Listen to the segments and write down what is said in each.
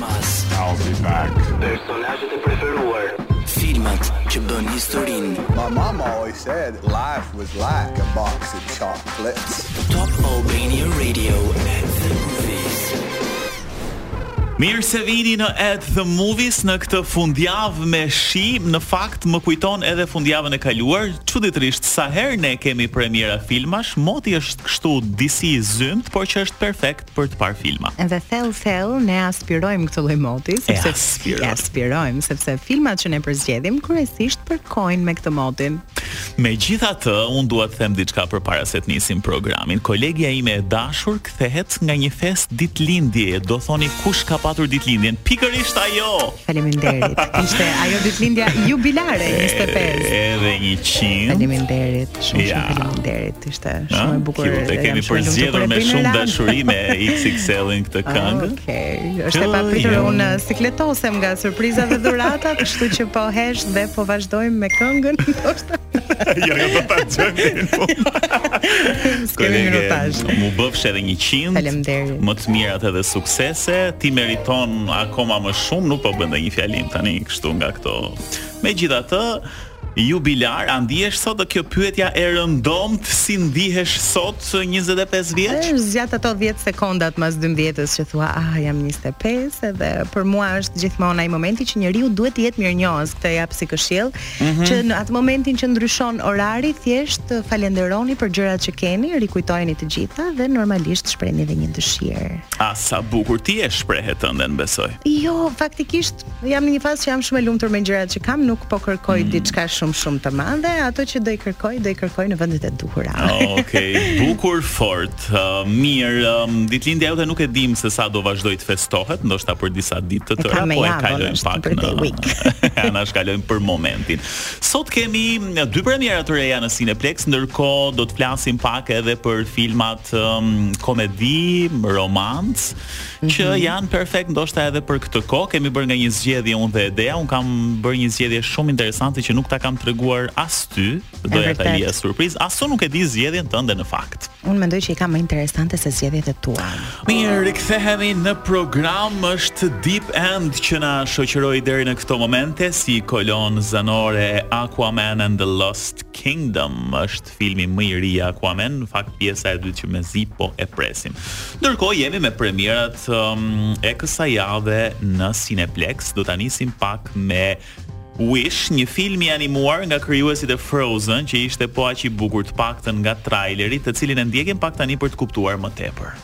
Pas. I'll be back. Personazhet e preferuar. Filmat që bënë historinë. My mom always said life was like a box of chocolates. Top Albania Radio at the movies. Mirë se vini në At the Movies në këtë fundjavë me shi. Në fakt më kujton edhe fundjavën e kaluar. Çuditërisht sa herë ne kemi premiera filmash, moti është kështu disi i zymtë, por që është perfekt. për të parë filma. Dhe thell thell ne aspirojmë këtë lloj moti, sepse aspirojmë, aspirojmë sepse filmat që ne përzgjedhim kryesisht përkojnë me këtë motin. Megjithatë, unë dua të them diçka përpara se të nisim programin. Kolegia ime e dashur kthehet nga një festë ditëlindje. Do thoni kush ka patur ditëlindjen? Pikërisht ajo. Faleminderit. Ishte ajo ditëlindja jubilare 25. Edhe 100. Faleminderit. Shumë ja. faleminderit. Shumë e bukur. Cute, e kemi përzgjedhur me shumë dashuri me XXL-in këtë ah, këngë. Okej. Okay. Është e papritur jo. unë sikletosem nga surprizat dhe dhuratat, kështu që po hesht dhe po vazhdojmë me këngën. Jo, jo do ta çojmë. Kemi minutazh. Mu bëfsh edhe 100. Faleminderit. Më të mirat edhe suksese. Ti meriton akoma më shumë, nuk po bëj ndonjë fjalim tani kështu nga këto. Megjithatë, Jubilar a ndihesh sot dhe kjo pyetja e rëndomtë si ndihesh sot njëzet e pesë vjeç? Është zgjat ato 10 sekondat mas dymbëdhjetës që thua ah jam 25 edhe për mua është gjithmonë ai momenti që njeriu duhet të jetë mirënjohës këtë jap si këshillë mm -hmm. që në atë momentin që ndryshon orari thjesht falenderoni për gjërat që keni rikujtojini të gjitha dhe normalisht shprehni edhe një dëshirë. Ah sa bukur ti e shprehe tënden besoj. Jo, faktikisht Jam në një fazë që jam shumë e lumtur me gjërat që kam, nuk po kërkoj mm. diçka shumë shumë të madhe, ato që do i kërkoj, do i kërkoj në vendet e duhura. Okej, okay, bukur fort. Uh, mirë, um, ditëlindja jote nuk e dim se sa do vazhdojë të festohet, ndoshta për disa ditë të tëra, po e kalojmë pak në week. Anashkalojmë për momentin. Sot kemi uh, dy premiera të reja në Cineplex, ndërkohë do të flasim pak edhe për filmat um, komedi, romancë. që mhm. janë perfekt ndoshta edhe për këtë kohë. Kemi bërë nga një zgjedhje unë dhe Edea, unë kam bërë një zgjedhje shumë interesante që nuk ta kam treguar as ty, doja ta lija surprizë, as unë nuk e di zgjedhjen tënde në fakt. Unë mendoj që i kam më interesante se zgjedhjet e tua. Mirë, rikthehemi në program, është Deep End që na shoqëroi deri në këto momente si kolonë zanore Aquaman and the Lost Kingdom. Është Filmi më i ri i Aquaman, në fakt pjesa e dytë që mezi po e presim. Ndërkohë jemi me premierat um, e kësaj jave në Cineplex. Do ta nisim pak me Wish, një film i animuar nga krijuesit e Frozen që ishte po aq i bukur të paktën nga traileri, të cilin e ndjekim pak tani për të kuptuar më tepër.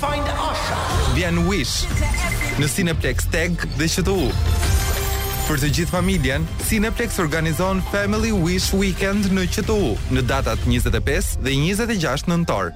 Find Asha. Vjen Wish në Cineplex TEG dhe QTU. Për të gjithë familjen, Cineplex organizon Family Wish Weekend në QTU në datat 25 dhe 26 nëntor.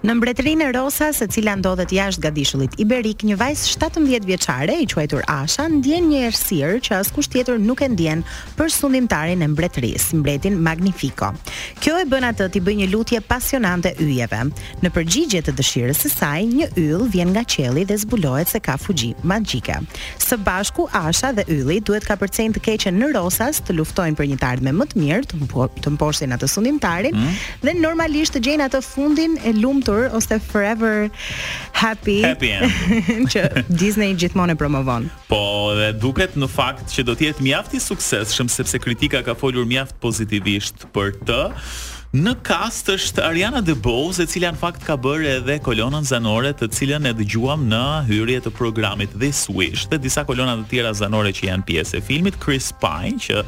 Në mbretërinë e Rosas, e cila ndodhet jashtë gadishullit iberik, një vajzë 17 vjeçare, e quajtur Asha, ndjen një errësirë që askush tjetër nuk e ndjen, për sundimtarin e mbretërisë, mbretin Magnifico. Kjo e bën atë t'i bëjë një lutje pasionante yjeve. Në përgjigje të dëshirës së saj, një yll vjen nga qielli dhe zbulohet se ka fuqi magjike. Së bashku, Asha dhe ylli duhet të kapërcejnë të keqen në Rosas, të luftojnë për një të ardhme më të mirë, të, mpo, të mposhtin atë sundimtarin mm -hmm. dhe normalisht të gjejnë atë fundin e lumtur ose forever happy, happy, që Disney gjithmonë e promovon. Po dhe duket në fakt që do të jetë mjaft i suksesshëm sepse kritika ka folur mjaft pozitivisht për të. Në kast është Ariana DeBose, e cila në fakt ka bërë edhe kolonën zanore, të cilën e dëgjuam në hyrje të programit This Wish dhe disa kolona të tjera zanore që janë pjesë e filmit. Chris Pine, që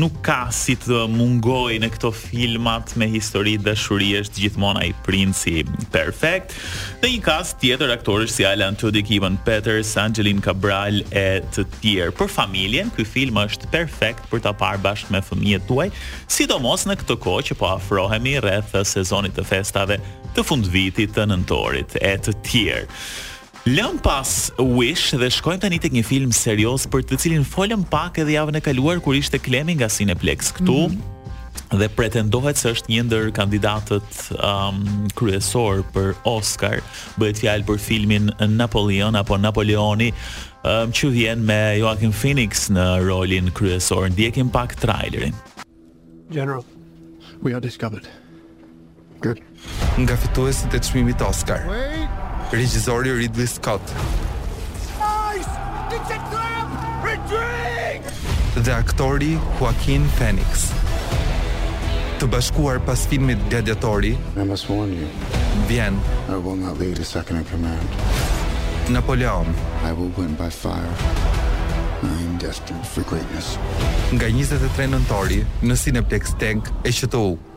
nuk ka si të mungojë në këto filmat me histori dashurie, është gjithmonë ai princi perfekt. Dhe një kast tjetër aktorësh si Alan Tudyk, Evan Peters, Angelique Cabral e të tjerë. Për familjen, ky film është perfekt për ta parë bashkë me fëmijët tuaj, sidomos në këtë kohë që po afrohemi rreth sezonit të festave të fundvitit të nëntorit e të tjerë. Lëmë pas Wish dhe shkojmë tani tek një film serioz për të cilin folëm pak edhe javën e kaluar kur ishte Klemi nga Cineplex këtu. Mm -hmm. dhe pretendohet se është një ndër kandidatët um, kryesorë për Oscar. Bëhet fjalë për filmin Napoleon apo Napoleoni, um, që vjen me Joaquin Phoenix në rolin kryesor. Ndjekim pak trailerin. General, we are discovered. Nga fituesit e çmimit Oscar. Regjizori Ridley Scott. Ice, it's a trap, retreat. Dhe aktori Joaquin Phoenix. Të bashkuar pas filmit Gladiatori. I must warn you. Vjen. I will not lead a second in command. Napoleon. I will win by fire. I am destined for greatness. Nga 23 nëntori në Cineplex TEG e QTU.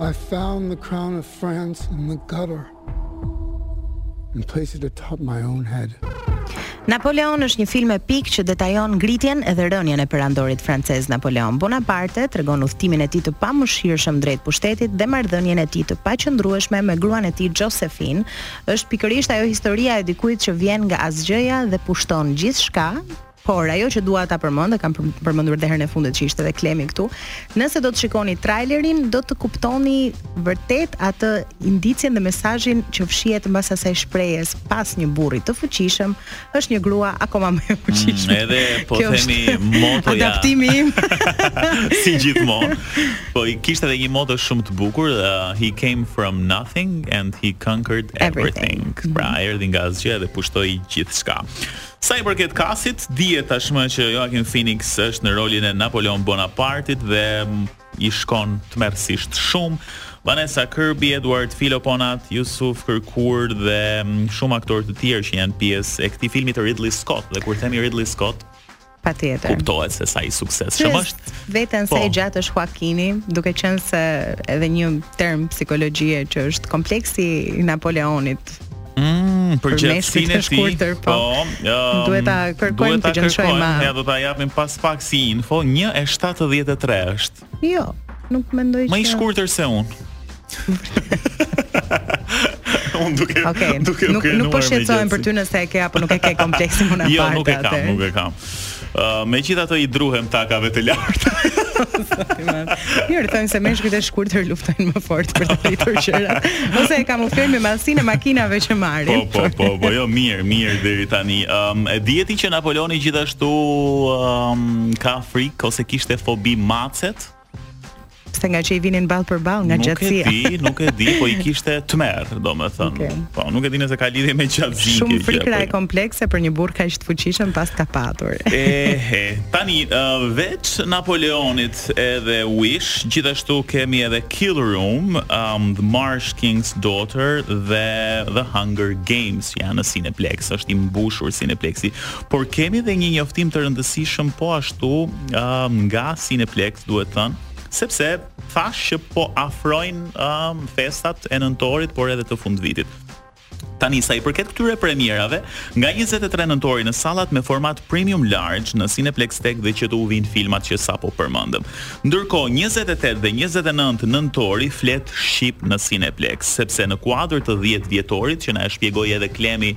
I found the crown of France in the gutter and placed it atop my own head. Napoleon është një film epik që detajon ngritjen edhe rënien e perandorit francez Napoleon Bonaparte, tregon udhëtimin e tij të pamëshirshëm drejt pushtetit dhe marrëdhënien e tij të paqëndrueshme me gruan e tij Josephine. Është pikërisht ajo historia e dikujt që vjen nga asgjëja dhe pushton gjithçka, Por ajo që dua ta përmend, e kam përmendur edhe herën e fundit që ishte edhe Klemi këtu, nëse do të shikoni trailerin,, do të kuptoni vërtet atë indicien dhe mesazhin që fshihet mbas asaj shprehjes pas një burri të fuqishëm është një grua akoma më e mm, fuqishme. Mm, edhe po Kjo themi moto ja. Adaptimi im. si gjithmonë. Po i kishte edhe një moto shumë të bukur, uh, he came from nothing and he conquered everything. everything. Pra, mm -hmm. erdhi nga asgjë dhe pushtoi gjithçka. Sa i përket castit, dihet tashmë që Joaquin Phoenix është në rolin e Napoleon Bonapartit dhe i shkon tmerrësisht shumë. Vanessa Kirby, Edouard Philipponnat, Youssef Kerkour dhe shumë aktorë të tjerë që janë pjesë e këtij filmi të Ridley Scott. Dhe kur themi Ridley Scott, Patjetër. Kuptohet se sa i suksesshëm është. Vetën po, sa i po. gjatë është Joaquini, duke qenë se është edhe një term psikologjie që është kompleksi i Napoleonit, Mm, për gjatësinë e tij, po, po um, Duhet ta kërkojmë të gjëndshojmë ma Ja, do ta japim pas pak si info 1.73 është Jo, nuk mendoj që Më i shkurtër se unë Unë duke, okay. duke, duke Nuk, nuk po shqetësohem për ty nëse e ke apo nuk e ke kompleksin më në jo, partë Jo, nuk e kam, nuk e kam Uh, megjithatë i druhem takave të larta Mirë, thonë se meshkujt e shkurtër luftojnë më fort për të arritur gjëra Ose e kam uftojnë me madhësinë e makinave që marrin Po, po, po, po, jo, mirë, mirë deri tani um, E dinit që Napoleoni gjithashtu um, ka frikë ose kishte fobi macet Pse ngaqë i vinin ballë për ballë nga gjatësia. Nuk e di, nuk e di, po i kishte tmerr, domethënë. Okay. Po, nuk e di nëse ka lidhje me gjatësinë. Shumë frikëra e po. komplekse për një burrë kaq të fuqishëm paska patur. Ehe. Tani uh, veç Napoleonit edhe Wish, gjithashtu kemi dhe Kill Room, um, The Marsh King's Daughter dhe The Hunger Games janë në Cineplex. Është i mbushur Cineplexi. Por kemi dhe një njoftim të rëndësishëm po ashtu uh, nga Cineplex, duhet thënë, sepse thashë që po afrojnë um, festat e nëntorit, por edhe të fundvitit. Tani sa i përket këtyre premierave, nga 23 nëntori në sallat me format premium large në Cineplex TEG dhe QTU vijnë filmat që sapo përmendëm. Ndërkohë 28 dhe 29 nëntori flet shqip në Cineplex, sepse në kuadër të 10-vjetorit që na e shpjegoi edhe Klemi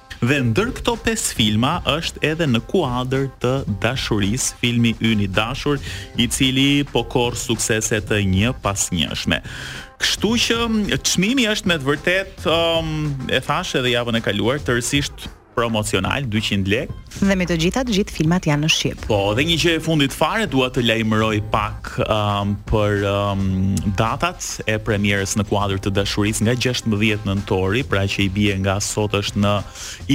Dhe ndër këto pesë filma është edhe Në kuadër të dashurisë, filmi ynë i dashur, i cili po korr suksese të njëpasnjëshme. Kështu që çmimi është me të vërtetë, e thashë edhe javën e kaluar, tërësisht promocional, dyqind lekë. Dhe me të gjitha të gjithë filmat janë në shqip. Po, dhe një gjë e fundit fare dua të lajmëroj pak um, për um, datat e premierës Në kuadër të dashurisë nga 16 nëntori, pra që i bie nga sot është në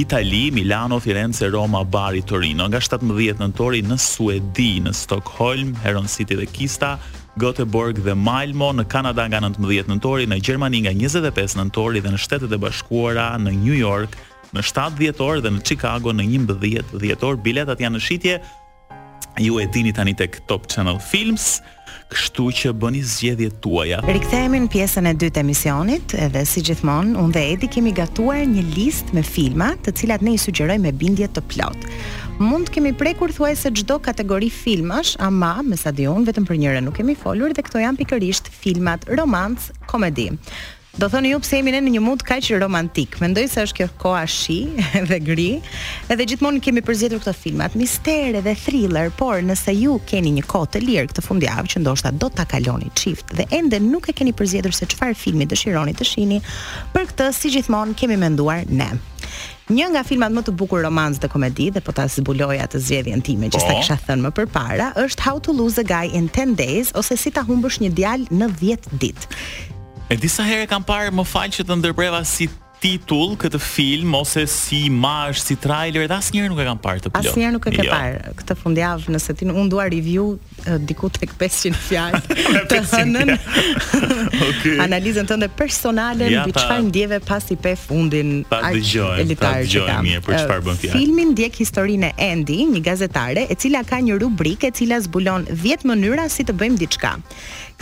Itali, Milano, Firenze, Roma, Bari, Torino, nga 17 nëntori në Suedi, në Stockholm, Heron City dhe Kista, Göteborg dhe Malmo, në Kanada nga 19 nëntori, në Gjermani nga 25 nëntori dhe në Shtetet e Bashkuara në New York në 7 dhjetor dhe në Chicago në 11 dhjetor. Biletat janë në shitje. Ju e dini tani tek Top Channel Films, kështu që bëni zgjedhjet tuaja. Rikthehemi në pjesën e dytë të emisionit dhe si gjithmonë unë dhe Edi kemi gatuar një listë me filma, të cilat ne i sugjerojmë me bindje të plotë. Mund të kemi prekur thuajse çdo kategori filmash, ama me sa di unë vetëm për njërin nuk kemi folur dhe këto janë pikërisht filmat romancë, komedi. Do thoni ju pse jemi ne në një mood kaq romantik. Mendoj se është kjo koha shi dhe gri, edhe gjithmonë kemi përzgjedhur këto filmat mistere dhe thriller, por nëse ju keni një kohë të lirë këtë fundjavë që ndoshta do ta kaloni çift dhe ende nuk e keni përzgjedhur se çfarë filmi dëshironi të shihni, për këtë si gjithmonë kemi menduar ne. Një nga filmat më të bukur romancë dhe komedi dhe po ta zbuloj atë zgjedhjen time që sa po. kisha thënë më përpara është How to Lose a Guy in 10 Days ose si ta humbësh një djalë në 10 ditë. E di sa herë e kam parë më fal që të ndërpreva si titull këtë film ose si imazh, si trailer, dhe asnjëherë nuk e kam parë të plotë. Asnjëherë nuk e ke jo. parë këtë fundjavë, nëse ti unë dua review diku tek 500 fjalë të hënën. okay. Analizën tënde personale ja, mbi çfarë ndjeve pasi pe fundin aq elitar që kam. Mirë, për çfarë bën fjalë? Filmi ndjek historinë e Andy, një gazetare, e cila ka një rubrikë e cila zbulon 10 mënyra si të bëjmë diçka.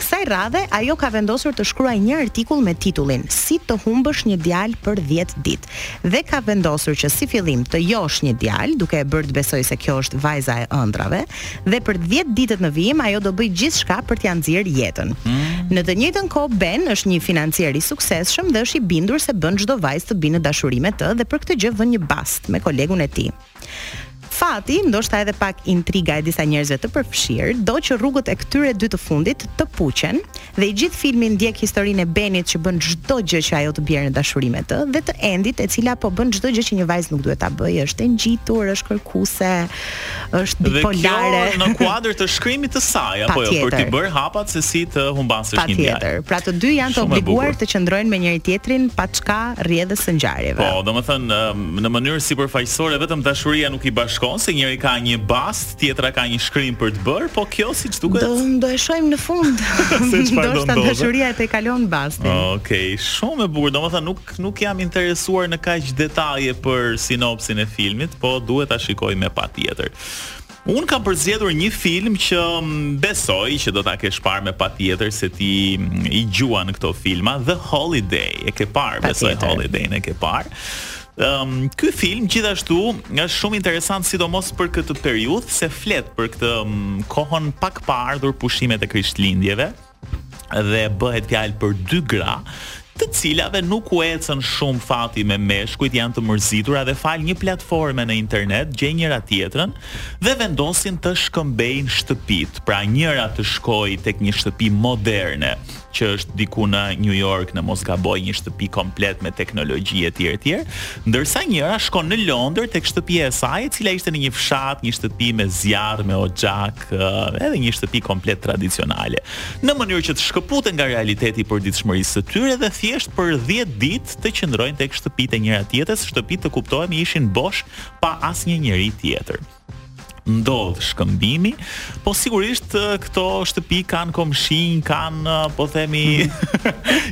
Kësaj radhe, ajo ka vendosur të shkruajë një artikull me titullin Si të humbësh një djalë për dhjetë ditë dhe ka vendosur që si fillim të josh një djalë, duke e bërë të besojë se kjo është vajza e ëndrrave dhe për dhjetë ditët në vijim ajo do bëjë gjithçka për t'ia nxjerrë jetën. Në të njëjtën kohë, Ben është një financier i suksesshëm dhe është i bindur se bën çdo vajzë të bjerë në dashuri me të dhe për këtë gjë vë një bast me kolegun e tij. Fati, ndoshta edhe pak intriga e disa njerëzve të përfshirë, do që rrugët e këtyre dy të fundit të puqen dhe i gjithë filmi ndjek historinë e Benit që bën çdo gjë që ajo të bjerë në dashuri me të dhe të Endit e cila po bën çdo gjë që një vajzë nuk duhet ta bëjë, është e ngjitur, është kërkuese, është bipolare. Dhe kjo në kuadër të shkrimit të saj apo jo për të bërë hapat se si të humbasësh një djalë. Patjetër. Pra të dy janë të obliguar të qëndrojnë me njëri-tjetrin paçka rrjedhës së ngjarjeve. Po, domethënë um, Në mënyrë sipërfaqësore vetëm dashuria nuk i bashkon se njëri ka një bast, tjetra ka një shkrim për të bërë, po kjo siç duket Do do e shohim në fund. se çfarë do ndodhë. dashuria e tejkalon bastin. Okej, okay, shumë e bukur. Domethënë nuk nuk jam interesuar në kaq detaje për sinopsisin e filmit, po duhet ta shikoj me patjetër. Unë kam përzgjedhur një film që besoj që do ta kesh parë me patjetër se ti i gjuan këto filma The Holiday. E ke parë, besoj Holiday e ke parë. Um, ky film gjithashtu është shumë interesant sidomos për këtë periudhë se flet për këtë um, kohën pak pa ardhur pushimet e Krishtlindjeve. dhe bëhet fjalë për dy gra të cilave nuk u ecën shumë fati me meshkujt, janë të mërzitura dhe falë një platforme në internet gjejnë njëra-tjetrën dhe vendosin të shkëmbejnë shtëpitë. Pra njëra të shkojë tek një shtëpi moderne, që është diku në New York, në mos gaboj, një shtëpi komplet me teknologji etj etj, ndërsa njëra shkon në Londër tek shtëpia e saj, e cila ishte në një fshat, një shtëpi me zjarr, me oxhak, edhe një shtëpi komplet tradicionale, në mënyrë që të shkëputen nga realiteti i përditshmërisë së tyre dhe thjesht për 10 ditë të qëndrojnë tek shtëpitë e njëra tjetrës, shtëpitë të kuptohemi ishin bosh pa asnjë njeri tjetër ndodh shkëmbimi, po sigurisht këto shtëpi kanë komshinj, kanë po themi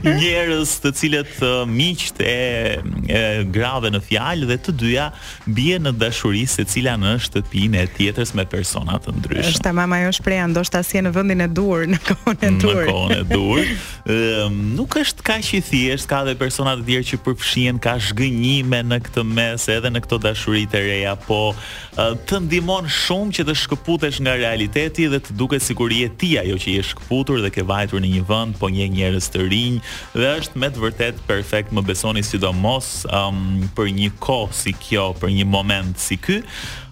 njerëz të cilët miqtë e, e grave në fjalë dhe të dyja Bien në dashuri secila në shtëpinë e tjetrës me persona të ndryshëm. Është tamam ajo shprehja, ndoshta si në vendin e duhur, në kohën e duhur. Në kohën e duhur. Ëm nuk është kaq i thjeshtë, ka edhe persona të tjerë që përfshihen, ka zhgënjime në këtë mes, edhe në këto dashuri të reja, po të ndihmon shumë që të shkëputesh nga realiteti dhe të duket sikur je ti ajo që je shkëputur dhe ke vajtur në një vend, po njeh njerëz të rinj, Dhe është me të vërtetë perfekt, më besoni sidomos um, për një kohë si kjo, për një moment si ky.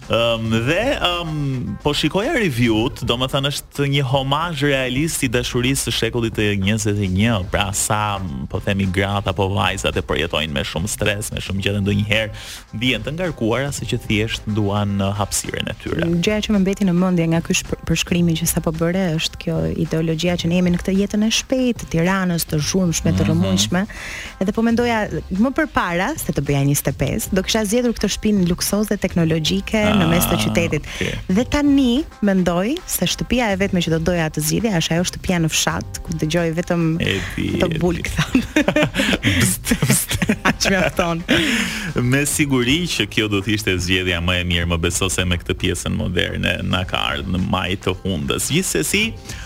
Um, dhe um, po shikoja review-t, domethënë është një homazh realist i dashurisë së shekullit të 21, pra sa po themi gratë apo vajzat e përjetojnë me shumë stres, me shumë gjithë ndonjëherë, Ndihen të ngarkuara saqë thjesht duan hapësirën e tyre. Gjëja që më mbeti në mendje nga ky përshkrimi që sapo bëre është kjo ideologjia që ne jemi në këtë jetën e shpejtë të Tiranës, të zhurmshme, të mhm. rrëmujshme. Mm -hmm. Edhe po mendoja më përpara se të bëja 25, do kisha zgjedhur këtë shpi luksoze teknologjike ah, në mes të ah, qytetit. Okay. Dhe tani mendoj se shtëpia e vetme që do të doja të zgjidhja është ajo shtëpia në fshat, ku dëgjoj vetëm bulkthin. Aq më mjafton. Me siguri që kjo do të ishte zgjedhja më e mirë, më beso se me këtë pjesën moderne na ka ardhur në majë të hundës. Gjithsesi,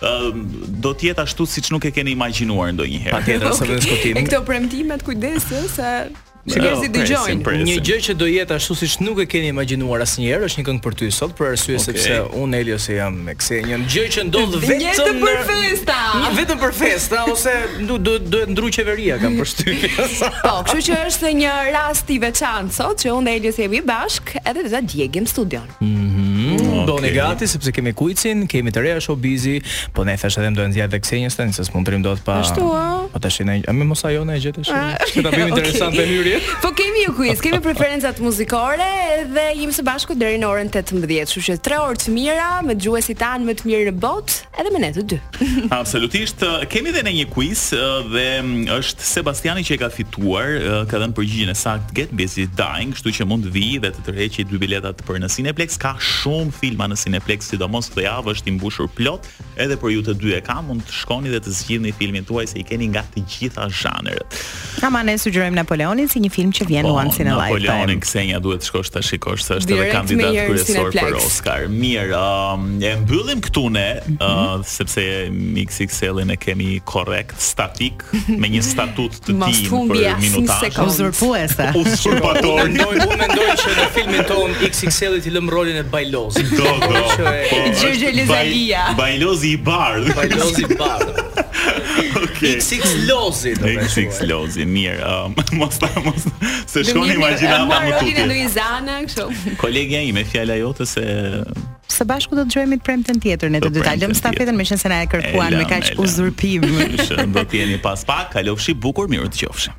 do të jetë ashtu siç nuk e keni imagjinuar ndonjëherë. Patjetër, se vetëm s'kuptim. E këto premtimet kujdes se na dëgjojnë. Një gjë që do jetë ashtu siç nuk e keni imagjinuar asnjëherë, është një këngë për ty sot për arsye okay. sepse unë Elio jam me Kse një gjë që ndodh vetëm vetëm për festa. Një vetëm për festa ose do do do të ndërrojë qeveria kam përshtypje. po, kështu që është një rast i veçantë sot që unë dhe Elio jemi bashkë, edhe do ta djegim studion. Mm, Bëhuni okay. gati sepse kemi kuicin, kemi të reja showbizi, po ne thashetheme do t'i nxjerrim Ksenjës tani se s'mund të rrimë dot pa. Ashtu ë. Po tash ne, a më mos ajo na e gjetsh. Ah, Këtë ta bëjmë interesant okay. hyrje. Po kemi një kuiz, kemi preferencat muzikore dhe jemi së bashku deri në orën 18, kështu që 3 orë të mira me dëgjuesit tanë më të mirë në botë. Edhe me ne të dy. Absolutisht. Kemi dhe ne një quiz dhe është Sebastiani që e ka fituar, ka dhënë përgjigjen e saktë Get Busy Dying, kështu që mund të vijë dhe të tërheqë dy biletat për në Cineplex. Ka shumë filma në Cineplex, sidomos këtë javë është i mbushur plot, edhe për ju të dy e kam, mund të shkoni dhe të zgjidhni filmin tuaj se i keni nga të gjitha zhanret. Ama ne sugjerojmë Napoleonin si një film që vjen po, once in a lifetime. Napoleonin Ksenja duhet të shkosh ta shikosh se është edhe kandidat kryesor për Oscar. Mirë, um, e mbyllim këtu ne, mm -hmm. uh, mhm. sepse XXL-in e kemi korrekt, statik, me një statut të tij për minutazh. Mos uzurpuesi. Uzurpator. Unë mendoj që në filmin tonë XXL-it i lëmë rolin e Bajlozit. Do, do. Gjergj Elez Alia. Bajlozi i bardhë. Bajlozi i bardhë. Okay. XX Lozi do të thotë. XX Lozi, mirë. Um, mos ta mos se shkon imagjinata më tutje. Në një zana kështu. Kolegja ime fjala jote. Së bashku do të dëgjohemi të premten tjetër ne të dy ta lëmë stafetën meqenëse na e kërkuan me kaq uzurpim. Do të jeni pas pak, kalofshi bukur, mirudëgjofshim.